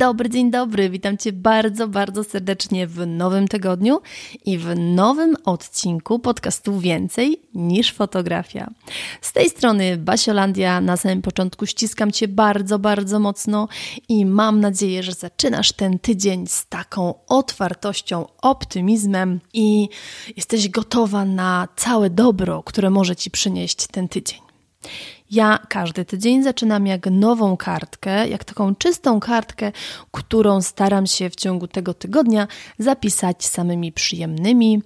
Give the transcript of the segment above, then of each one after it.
Dobry, dzień dobry. Witam Cię bardzo, bardzo serdecznie w nowym tygodniu i w nowym odcinku podcastu Więcej niż fotografia. Z tej strony Basiolandia. Na samym początku ściskam Cię bardzo, bardzo mocno i mam nadzieję, że zaczynasz ten tydzień z taką otwartością, optymizmem i jesteś gotowa na całe dobro, które może Ci przynieść ten tydzień. Ja każdy tydzień zaczynam jak nową kartkę, jak taką czystą kartkę, którą staram się w ciągu tego tygodnia zapisać samymi przyjemnymi,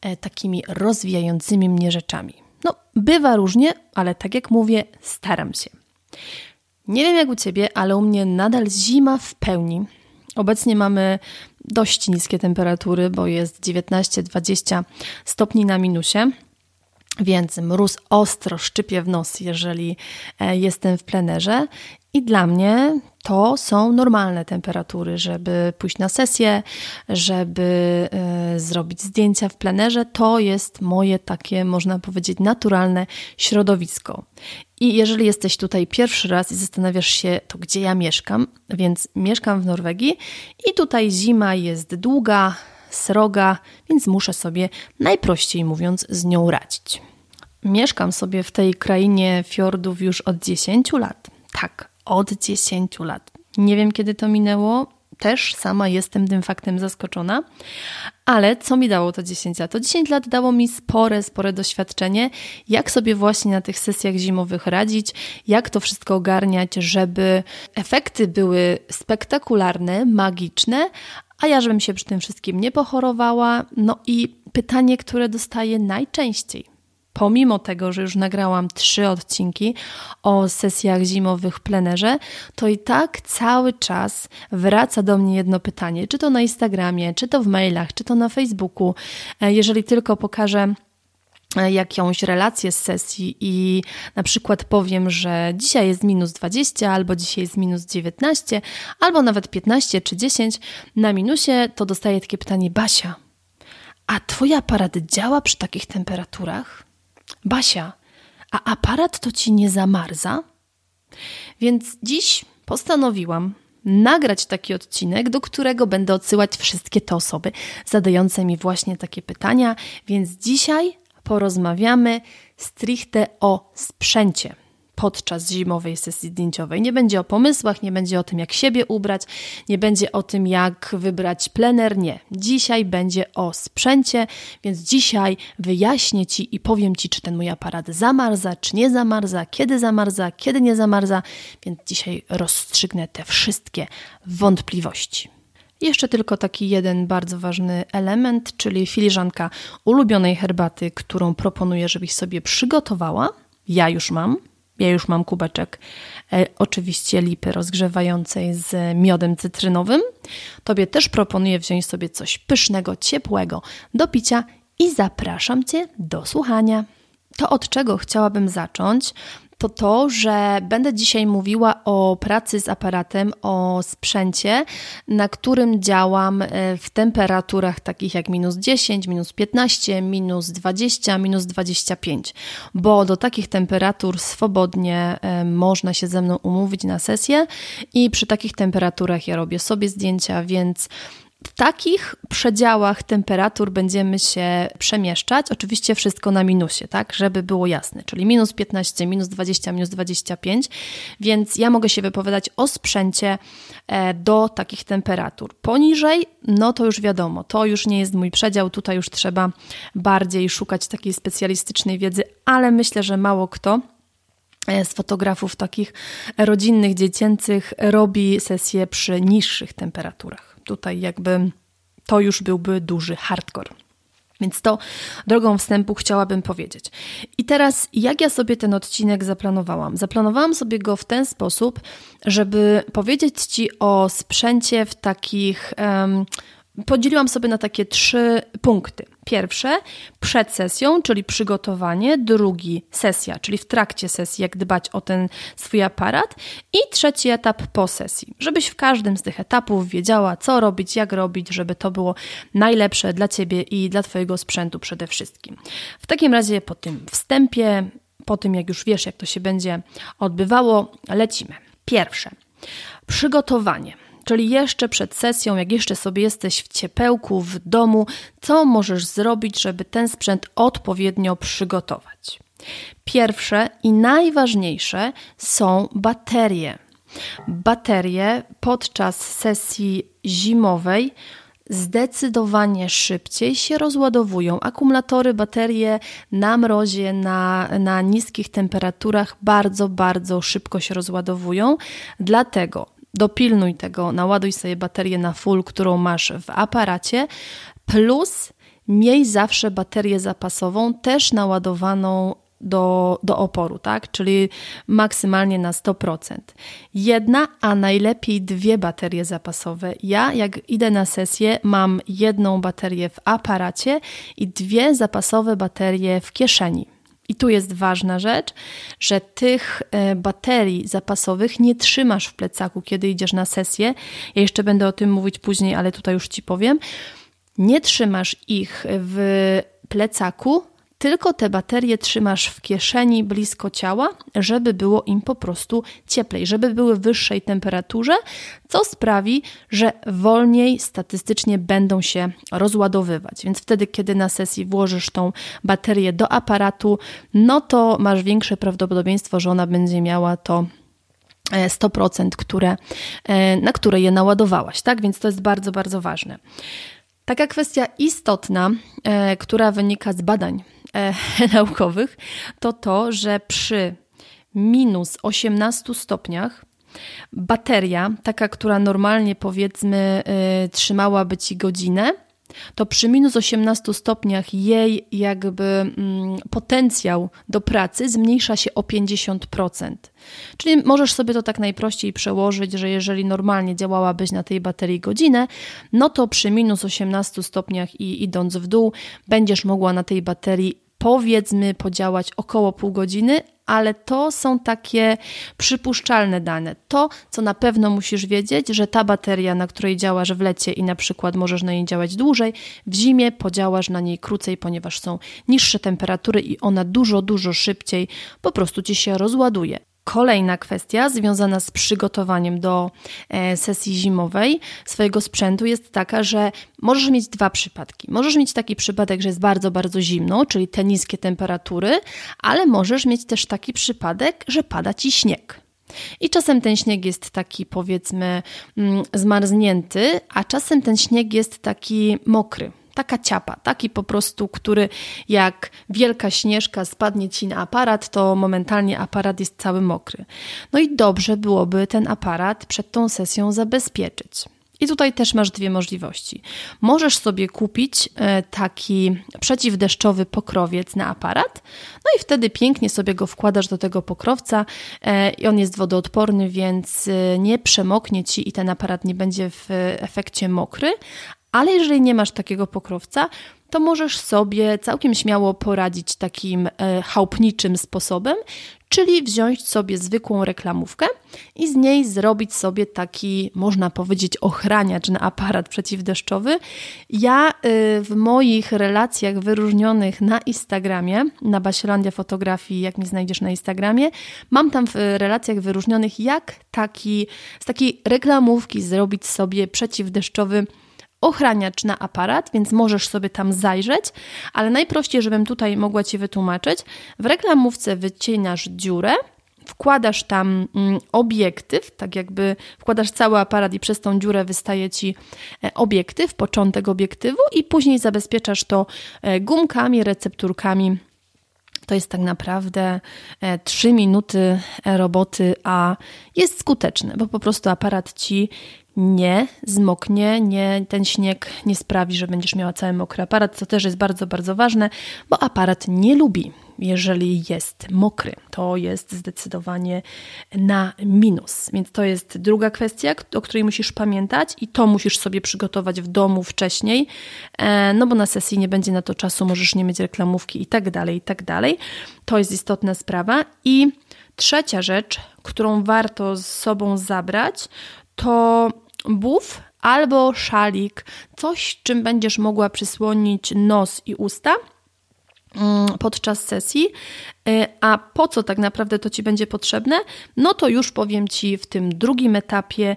e, takimi rozwijającymi mnie rzeczami. No, bywa różnie, ale tak jak mówię, staram się. Nie wiem jak u Ciebie, ale u mnie nadal zima w pełni. Obecnie mamy dość niskie temperatury, bo jest 19-20 stopni na minusie. Więc mróz ostro szczypie w nos, jeżeli e, jestem w plenerze. I dla mnie to są normalne temperatury, żeby pójść na sesję, żeby y, zrobić zdjęcia w plenerze. To jest moje takie, można powiedzieć, naturalne środowisko. I jeżeli jesteś tutaj pierwszy raz i zastanawiasz się, to gdzie ja mieszkam, więc mieszkam w Norwegii i tutaj zima jest długa, sroga, więc muszę sobie najprościej mówiąc z nią radzić. Mieszkam sobie w tej krainie fiordów już od 10 lat. Tak, od 10 lat. Nie wiem kiedy to minęło, też sama jestem tym faktem zaskoczona. Ale co mi dało to 10 lat? To 10 lat dało mi spore, spore doświadczenie, jak sobie właśnie na tych sesjach zimowych radzić, jak to wszystko ogarniać, żeby efekty były spektakularne, magiczne, a ja żebym się przy tym wszystkim nie pochorowała. No i pytanie, które dostaję najczęściej pomimo tego, że już nagrałam trzy odcinki o sesjach zimowych plenerze, to i tak cały czas wraca do mnie jedno pytanie, czy to na Instagramie, czy to w mailach, czy to na Facebooku. E, jeżeli tylko pokażę e, jakąś relację z sesji i na przykład powiem, że dzisiaj jest minus 20, albo dzisiaj jest minus 19, albo nawet 15 czy 10 na minusie, to dostaję takie pytanie: Basia, a Twój aparat działa przy takich temperaturach? Basia, a aparat to ci nie zamarza? Więc dziś postanowiłam nagrać taki odcinek, do którego będę odsyłać wszystkie te osoby zadające mi właśnie takie pytania. Więc dzisiaj porozmawiamy stricte o sprzęcie podczas zimowej sesji zdjęciowej. Nie będzie o pomysłach, nie będzie o tym, jak siebie ubrać, nie będzie o tym, jak wybrać plener. Nie. Dzisiaj będzie o sprzęcie, więc dzisiaj wyjaśnię Ci i powiem Ci, czy ten mój aparat zamarza, czy nie zamarza, kiedy zamarza, kiedy nie zamarza, więc dzisiaj rozstrzygnę te wszystkie wątpliwości. Jeszcze tylko taki jeden bardzo ważny element, czyli filiżanka ulubionej herbaty, którą proponuję, żebyś sobie przygotowała. Ja już mam, ja już mam kubeczek e, oczywiście lipy rozgrzewającej z miodem cytrynowym. Tobie też proponuję wziąć sobie coś pysznego, ciepłego do picia i zapraszam Cię do słuchania. To od czego chciałabym zacząć, to to, że będę dzisiaj mówiła o pracy z aparatem, o sprzęcie, na którym działam e, w temperaturach takich jak minus 10, minus 15, minus 20, minus 25, bo do takich temperatur swobodnie e, można się ze mną umówić na sesję i przy takich temperaturach ja robię sobie zdjęcia, więc w takich przedziałach temperatur będziemy się przemieszczać. Oczywiście wszystko na minusie, tak, żeby było jasne, czyli minus 15, minus 20, minus 25, więc ja mogę się wypowiadać o sprzęcie e, do takich temperatur. Poniżej, no to już wiadomo, to już nie jest mój przedział, tutaj już trzeba bardziej szukać takiej specjalistycznej wiedzy, ale myślę, że mało kto e, z fotografów takich rodzinnych, dziecięcych robi sesje przy niższych temperaturach tutaj jakby to już byłby duży hardcore. Więc to drogą wstępu chciałabym powiedzieć. I teraz, jak ja sobie ten odcinek zaplanowałam? Zaplanowałam sobie go w ten sposób, żeby powiedzieć Ci o sprzęcie w takich. Um, podzieliłam sobie na takie trzy punkty. Pierwsze przed sesją, czyli przygotowanie, drugi sesja, czyli w trakcie sesji, jak dbać o ten swój aparat i trzeci etap po sesji, żebyś w każdym z tych etapów wiedziała, co robić, jak robić, żeby to było najlepsze dla Ciebie i dla Twojego sprzętu przede wszystkim. W takim razie po tym wstępie, po tym jak już wiesz, jak to się będzie odbywało, lecimy. Pierwsze, przygotowanie. Czyli jeszcze przed sesją, jak jeszcze sobie jesteś w ciepełku, w domu, co możesz zrobić, żeby ten sprzęt odpowiednio przygotować? Pierwsze i najważniejsze są baterie. Baterie podczas sesji zimowej zdecydowanie szybciej się rozładowują. Akumulatory, baterie na mrozie, na, na niskich temperaturach bardzo, bardzo szybko się rozładowują. Dlatego dopilnuj tego, naładuj sobie baterię na full, którą masz w aparacie, plus miej zawsze baterię zapasową, też naładowaną do, do oporu, tak? Czyli maksymalnie na 100%. Jedna, a najlepiej dwie baterie zapasowe. Ja, jak idę na sesję, mam jedną baterię w aparacie i dwie zapasowe baterie w kieszeni. I tu jest ważna rzecz, że tych e, baterii zapasowych nie trzymasz w plecaku, kiedy idziesz na sesję. Ja jeszcze będę o tym mówić później, ale tutaj już Ci powiem. Nie trzymasz ich w plecaku, tylko te baterie trzymasz w kieszeni blisko ciała, żeby było im po prostu cieplej, żeby były w wyższej temperaturze, co sprawi, że wolniej statystycznie będą się rozładowywać. Więc wtedy, kiedy na sesji włożysz tą baterię do aparatu, no to masz większe prawdopodobieństwo, że ona będzie miała to 100%, e, które, e, na które je naładowałaś, tak? Więc to jest bardzo, bardzo ważne. Taka kwestia istotna, e, która wynika z badań naukowych, to to, że przy minus 18 stopniach bateria, taka, która normalnie powiedzmy y, trzymałaby ci godzinę, to przy minus 18 stopniach jej jakby mm, potencjał do pracy zmniejsza się o 50%. Czyli możesz sobie to tak najprościej przełożyć, że jeżeli normalnie działałabyś na tej baterii godzinę, no to przy minus 18 stopniach i idąc w dół będziesz mogła na tej baterii powiedzmy podziałać około pół godziny, ale to są takie przypuszczalne dane. To, co na pewno musisz wiedzieć, że ta bateria, na której działasz w lecie i na przykład możesz na niej działać dłużej, w zimie podziałasz na niej krócej, ponieważ są niższe temperatury i ona dużo, dużo szybciej po prostu ci się rozładuje. Kolejna kwestia związana z przygotowaniem do e, sesji zimowej swojego sprzętu jest taka, że możesz mieć dwa przypadki. Możesz mieć taki przypadek, że jest bardzo, bardzo zimno, czyli te niskie temperatury, ale możesz mieć też taki przypadek, że pada ci śnieg. I czasem ten śnieg jest taki, powiedzmy, mm, zmarznięty, a czasem ten śnieg jest taki mokry taka ciapa, taki po prostu, który jak wielka śnieżka spadnie ci na aparat, to momentalnie aparat jest cały mokry. No i dobrze byłoby ten aparat przed tą sesją zabezpieczyć. I tutaj też masz dwie możliwości. Możesz sobie kupić e, taki przeciwdeszczowy pokrowiec na aparat, no i wtedy pięknie sobie go wkładasz do tego pokrowca e, i on jest wodoodporny, więc e, nie przemoknie ci i ten aparat nie będzie w efekcie mokry, ale jeżeli nie masz takiego pokrowca, to możesz sobie całkiem śmiało poradzić takim e, chałupniczym sposobem, czyli wziąć sobie zwykłą reklamówkę i z niej zrobić sobie taki, można powiedzieć, ochraniacz na aparat przeciwdeszczowy. Ja e, w moich relacjach wyróżnionych na Instagramie, na Basielandia Fotografii, jak mi znajdziesz na Instagramie, mam tam w relacjach wyróżnionych, jak taki, z takiej reklamówki zrobić sobie przeciwdeszczowy ochraniacz na aparat, więc możesz sobie tam zajrzeć, ale najprościej, żebym tutaj mogła Ci wytłumaczyć, w reklamówce wycinasz dziurę, wkładasz tam mm, obiektyw, tak jakby wkładasz cały aparat i przez tą dziurę wystaje ci e, obiektyw, początek obiektywu i później zabezpieczasz to e, gumkami, recepturkami. To jest tak naprawdę 3 minuty roboty, a jest skuteczne, bo po prostu aparat ci nie zmoknie, nie, ten śnieg nie sprawi, że będziesz miała cały mokry aparat, co też jest bardzo, bardzo ważne, bo aparat nie lubi, jeżeli jest mokry. To jest zdecydowanie na minus. Więc to jest druga kwestia, o której musisz pamiętać i to musisz sobie przygotować w domu wcześniej, e, no bo na sesji nie będzie na to czasu, możesz nie mieć reklamówki i tak dalej, i tak dalej. To jest istotna sprawa. I trzecia rzecz, którą warto z sobą zabrać, to buf albo szalik, coś czym będziesz mogła przysłonić nos i usta mm, podczas sesji. Y, a po co tak naprawdę to Ci będzie potrzebne? No to już powiem Ci w tym drugim etapie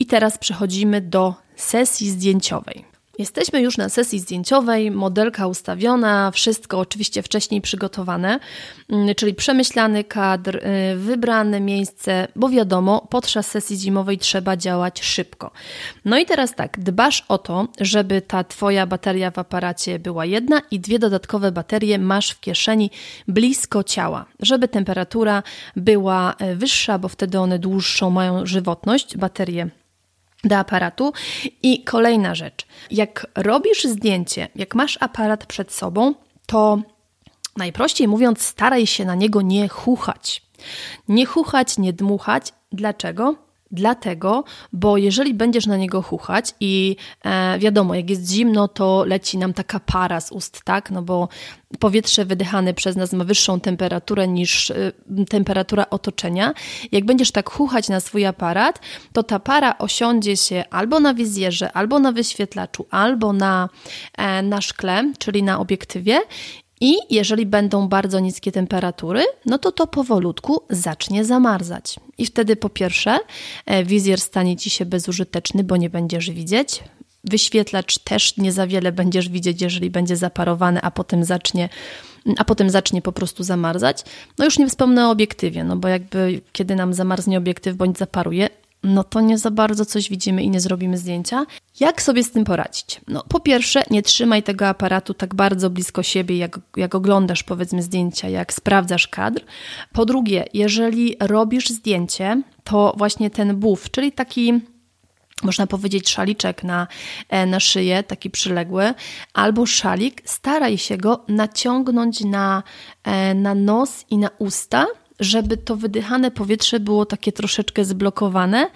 i teraz przechodzimy do sesji zdjęciowej. Jesteśmy już na sesji zdjęciowej, modelka ustawiona, wszystko oczywiście wcześniej przygotowane, mm, czyli przemyślany kadr, y, wybrane miejsce, bo wiadomo, podczas sesji zimowej trzeba działać szybko. No i teraz tak, dbasz o to, żeby ta Twoja bateria w aparacie była jedna i dwie dodatkowe baterie masz w kieszeni blisko ciała, żeby temperatura była y, wyższa, bo wtedy one dłuższą mają żywotność, baterie do aparatu. I kolejna rzecz, jak robisz zdjęcie, jak masz aparat przed sobą, to najprościej mówiąc, staraj się na niego nie chuchać. Nie chuchać, nie dmuchać. Dlaczego? Dlatego, bo jeżeli będziesz na niego chuchać i e, wiadomo, jak jest zimno, to leci nam taka para z ust, tak? No bo powietrze wydychane przez nas ma wyższą temperaturę niż e, temperatura otoczenia. Jak będziesz tak chuchać na swój aparat, to ta para osiądzie się albo na wizjerze, albo na wyświetlaczu, albo na, e, na szkle, czyli na obiektywie i jeżeli będą bardzo niskie temperatury, no to to powolutku zacznie zamarzać. I wtedy po pierwsze e, wizjer stanie Ci się bezużyteczny, bo nie będziesz widzieć. Wyświetlacz też nie za wiele będziesz widzieć, jeżeli będzie zaparowany, a potem zacznie a potem zacznie po prostu zamarzać. No już nie wspomnę o obiektywie, no bo jakby kiedy nam zamarznie obiektyw bądź zaparuje, no to nie za bardzo coś widzimy i nie zrobimy zdjęcia. Jak sobie z tym poradzić? No, po pierwsze, nie trzymaj tego aparatu tak bardzo blisko siebie, jak, jak oglądasz powiedzmy zdjęcia, jak sprawdzasz kadr. Po drugie, jeżeli robisz zdjęcie, to właśnie ten buff, czyli taki można powiedzieć szaliczek na, e, na szyję, taki przyległy, albo szalik, staraj się go naciągnąć na, e, na nos i na usta, żeby to wydychane powietrze było takie troszeczkę zblokowane.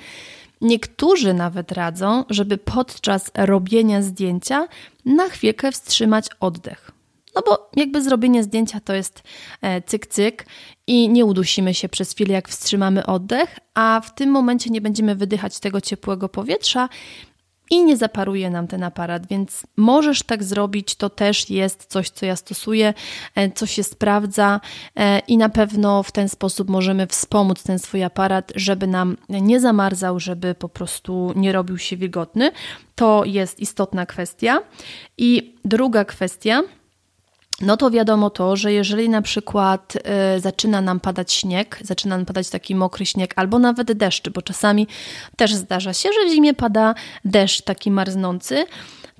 Niektórzy nawet radzą, żeby podczas robienia zdjęcia na chwilkę wstrzymać oddech. No bo jakby zrobienie zdjęcia to jest e, cyk-cyk i nie udusimy się przez chwilę, jak wstrzymamy oddech, a w tym momencie nie będziemy wydychać tego ciepłego powietrza i nie zaparuje nam ten aparat, więc możesz tak zrobić. To też jest coś, co ja stosuję, e, co się sprawdza e, i na pewno w ten sposób możemy wspomóc ten swój aparat, żeby nam nie zamarzał, żeby po prostu nie robił się wilgotny. To jest istotna kwestia. I druga kwestia no to wiadomo to, że jeżeli na przykład y, zaczyna nam padać śnieg, zaczyna nam padać taki mokry śnieg, albo nawet deszcz, bo czasami też zdarza się, że w zimie pada deszcz taki marznący,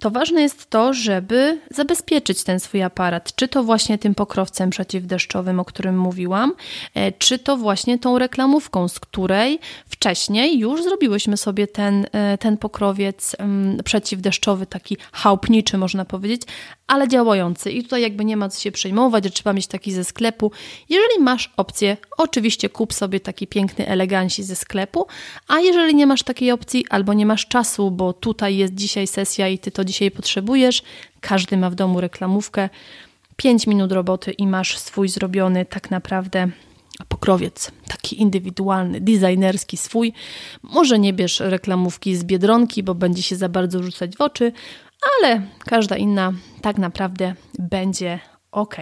to ważne jest to, żeby zabezpieczyć ten swój aparat, czy to właśnie tym pokrowcem przeciwdeszczowym, o którym mówiłam, e, czy to właśnie tą reklamówką, z której wcześniej już zrobiłyśmy sobie ten, e, ten pokrowiec przeciwdeszczowy, taki chałupniczy można powiedzieć, ale działający. I tutaj jakby nie ma co się przejmować, że trzeba mieć taki ze sklepu. Jeżeli masz opcję, oczywiście kup sobie taki piękny eleganci ze sklepu, a jeżeli nie masz takiej opcji albo nie masz czasu, bo tutaj jest dzisiaj sesja i ty to dzisiaj potrzebujesz, każdy ma w domu reklamówkę, 5 minut roboty i masz swój zrobiony tak naprawdę pokrowiec, taki indywidualny, designerski swój. Może nie bierz reklamówki z biedronki, bo będzie się za bardzo rzucać w oczy, ale każda inna tak naprawdę będzie ok.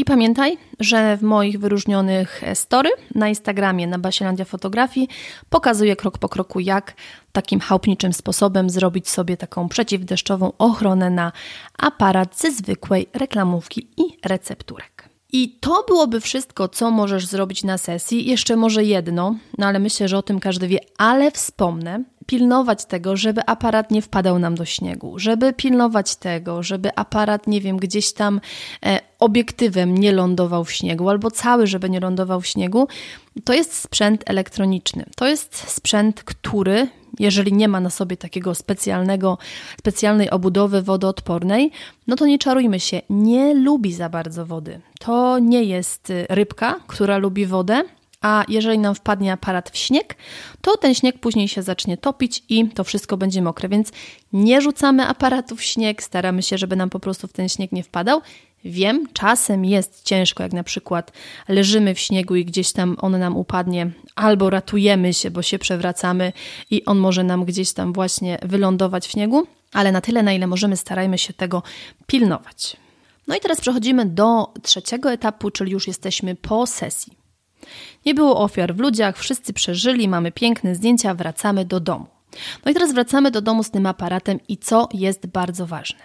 I pamiętaj, że w moich wyróżnionych story na Instagramie na Basielandia Fotografii pokazuję krok po kroku, jak takim chałupniczym sposobem zrobić sobie taką przeciwdeszczową ochronę na aparat ze zwykłej reklamówki i recepturek. I to byłoby wszystko, co możesz zrobić na sesji. Jeszcze może jedno, no ale myślę, że o tym każdy wie, ale wspomnę. Pilnować tego, żeby aparat nie wpadał nam do śniegu, żeby pilnować tego, żeby aparat, nie wiem, gdzieś tam e, obiektywem nie lądował w śniegu, albo cały, żeby nie lądował w śniegu. To jest sprzęt elektroniczny. To jest sprzęt, który jeżeli nie ma na sobie takiego specjalnego, specjalnej obudowy wodoodpornej, no to nie czarujmy się, nie lubi za bardzo wody. To nie jest y, rybka, która lubi wodę, a jeżeli nam wpadnie aparat w śnieg, to ten śnieg później się zacznie topić i to wszystko będzie mokre, więc nie rzucamy aparatu w śnieg, staramy się, żeby nam po prostu w ten śnieg nie wpadał. Wiem, czasem jest ciężko, jak na przykład leżymy w śniegu i gdzieś tam on nam upadnie, albo ratujemy się, bo się przewracamy i on może nam gdzieś tam właśnie wylądować w śniegu, ale na tyle, na ile możemy, starajmy się tego pilnować. No i teraz przechodzimy do trzeciego etapu, czyli już jesteśmy po sesji. Nie było ofiar w ludziach, wszyscy przeżyli, mamy piękne zdjęcia, wracamy do domu. No i teraz wracamy do domu z tym aparatem i co jest bardzo ważne.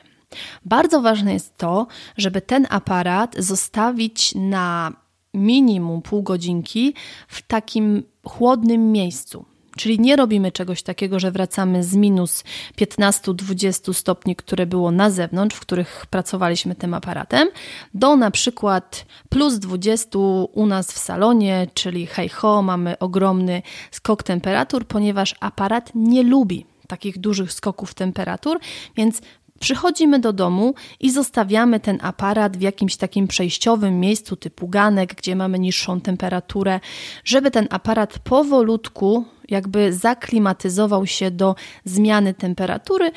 Bardzo ważne jest to, żeby ten aparat zostawić na minimum pół godzinki w takim chłodnym miejscu. Czyli nie robimy czegoś takiego, że wracamy z minus 15-20 stopni, które było na zewnątrz, w których pracowaliśmy tym aparatem, do na przykład plus 20 u nas w salonie, czyli hej ho, mamy ogromny skok temperatur, ponieważ aparat nie lubi takich dużych skoków temperatur, więc Przychodzimy do domu i zostawiamy ten aparat w jakimś takim przejściowym miejscu typu ganek, gdzie mamy niższą temperaturę, żeby ten aparat powolutku jakby zaklimatyzował się do zmiany temperatury.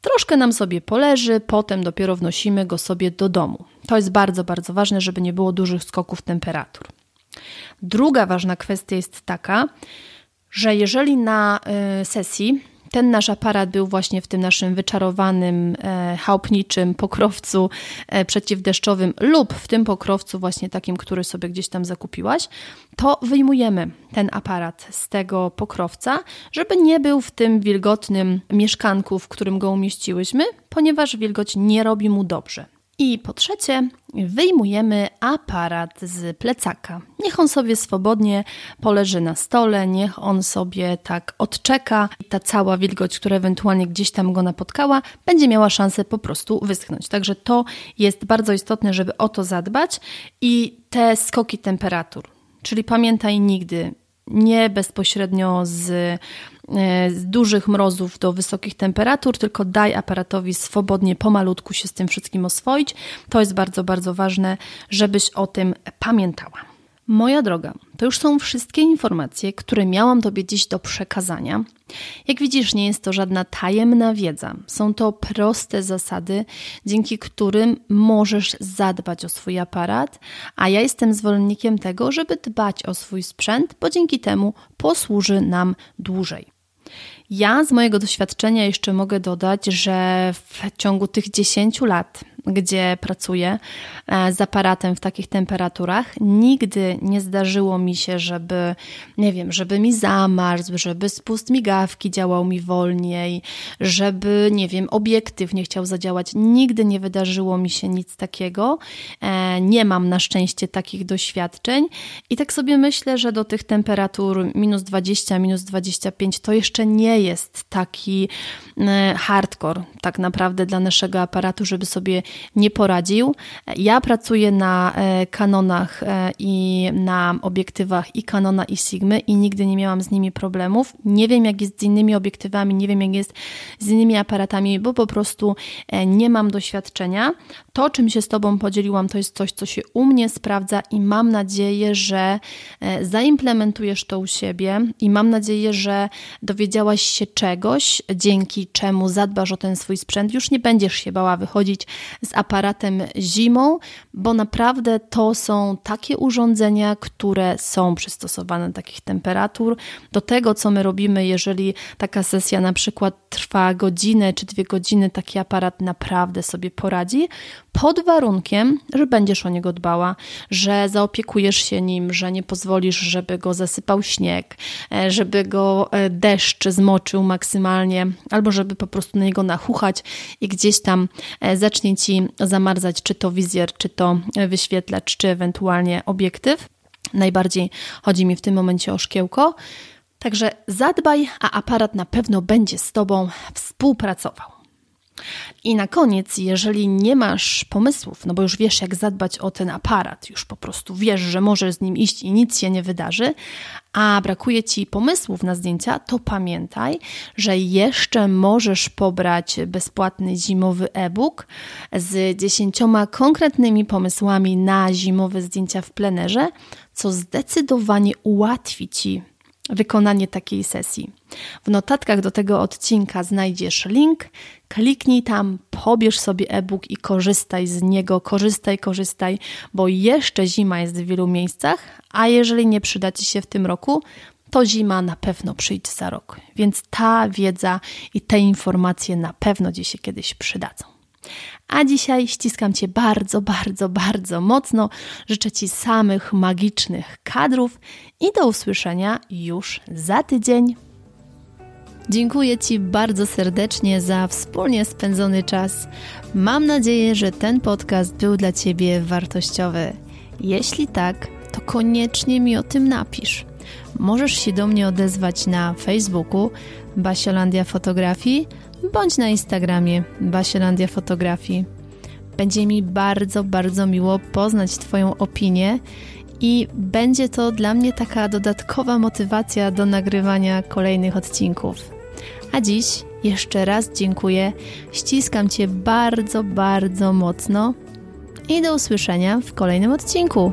Troszkę nam sobie poleży, potem dopiero wnosimy go sobie do domu. To jest bardzo, bardzo ważne, żeby nie było dużych skoków temperatur. Druga ważna kwestia jest taka, że jeżeli na y, sesji ten nasz aparat był właśnie w tym naszym wyczarowanym, e, chałupniczym pokrowcu e, przeciwdeszczowym lub w tym pokrowcu właśnie takim, który sobie gdzieś tam zakupiłaś, to wyjmujemy ten aparat z tego pokrowca, żeby nie był w tym wilgotnym mieszkanku, w którym go umieściłyśmy, ponieważ wilgoć nie robi mu dobrze. I po trzecie, wyjmujemy aparat z plecaka. Niech on sobie swobodnie poleży na stole, niech on sobie tak odczeka. Ta cała wilgoć, która ewentualnie gdzieś tam go napotkała, będzie miała szansę po prostu wyschnąć. Także to jest bardzo istotne, żeby o to zadbać i te skoki temperatur. Czyli pamiętaj nigdy, nie bezpośrednio z, e, z, dużych mrozów do wysokich temperatur, tylko daj aparatowi swobodnie, pomalutku się z tym wszystkim oswoić. To jest bardzo, bardzo ważne, żebyś o tym pamiętała. Moja droga, to już są wszystkie informacje, które miałam Tobie dziś do przekazania. Jak widzisz, nie jest to żadna tajemna wiedza. Są to proste zasady, dzięki którym możesz zadbać o swój aparat, a ja jestem zwolennikiem tego, żeby dbać o swój sprzęt, bo dzięki temu posłuży nam dłużej. Ja z mojego doświadczenia jeszcze mogę dodać, że w ciągu tych 10 lat gdzie pracuję e, z aparatem w takich temperaturach, nigdy nie zdarzyło mi się, żeby, nie wiem, żeby mi zamarzł, żeby spust migawki działał mi wolniej, żeby, nie wiem, obiektyw nie chciał zadziałać. Nigdy nie wydarzyło mi się nic takiego. E, nie mam na szczęście takich doświadczeń i tak sobie myślę, że do tych temperatur minus 20, minus 25 to jeszcze nie jest taki e, hardcore tak naprawdę dla naszego aparatu, żeby sobie nie poradził. Ja pracuję na e, kanonach e, i na obiektywach i kanona i Sigmy i nigdy nie miałam z nimi problemów. Nie wiem jak jest z innymi obiektywami, nie wiem jak jest z innymi aparatami, bo po prostu e, nie mam doświadczenia. To, czym się z Tobą podzieliłam, to jest coś, co się u mnie sprawdza i mam nadzieję, że zaimplementujesz to u siebie i mam nadzieję, że dowiedziałaś się czegoś, dzięki czemu zadbasz o ten swój sprzęt. Już nie będziesz się bała wychodzić z aparatem zimą, bo naprawdę to są takie urządzenia, które są przystosowane do takich temperatur. Do tego, co my robimy, jeżeli taka sesja na przykład trwa godzinę czy dwie godziny, taki aparat naprawdę sobie poradzi, pod warunkiem, że będziesz o niego dbała, że zaopiekujesz się nim, że nie pozwolisz, żeby go zasypał śnieg, e, żeby go e, deszcz zmoczył maksymalnie, albo żeby po prostu na niego nachuchać i gdzieś tam e, zacznie ci zamarzać, czy to wizjer, czy to wyświetlacz, czy ewentualnie obiektyw. Najbardziej chodzi mi w tym momencie o szkiełko. Także zadbaj, a aparat na pewno będzie z Tobą współpracował. I na koniec, jeżeli nie masz pomysłów, no bo już wiesz, jak zadbać o ten aparat, już po prostu wiesz, że możesz z nim iść i nic się nie wydarzy, a brakuje ci pomysłów na zdjęcia, to pamiętaj, że jeszcze możesz pobrać bezpłatny zimowy e-book z dziesięcioma konkretnymi pomysłami na zimowe zdjęcia w plenerze, co zdecydowanie ułatwi ci wykonanie takiej sesji. W notatkach do tego odcinka znajdziesz link, kliknij tam, pobierz sobie e-book i korzystaj z niego, korzystaj, korzystaj, bo jeszcze zima jest w wielu miejscach, a jeżeli nie przyda Ci się w tym roku, to zima na pewno przyjdzie za rok. Więc ta wiedza i te informacje na pewno Ci się kiedyś przydadzą. A dzisiaj ściskam Cię bardzo, bardzo, bardzo mocno. Życzę Ci samych magicznych kadrów i do usłyszenia już za tydzień. Dziękuję Ci bardzo serdecznie za wspólnie spędzony czas. Mam nadzieję, że ten podcast był dla Ciebie wartościowy. Jeśli tak, to koniecznie mi o tym napisz. Możesz się do mnie odezwać na Facebooku Basiolandia Fotografii bądź na Instagramie Basielandia Fotografii. Będzie mi bardzo, bardzo miło poznać Twoją opinię i będzie to dla mnie taka dodatkowa motywacja do nagrywania kolejnych odcinków. A dziś jeszcze raz dziękuję, ściskam Cię bardzo, bardzo mocno i do usłyszenia w kolejnym odcinku.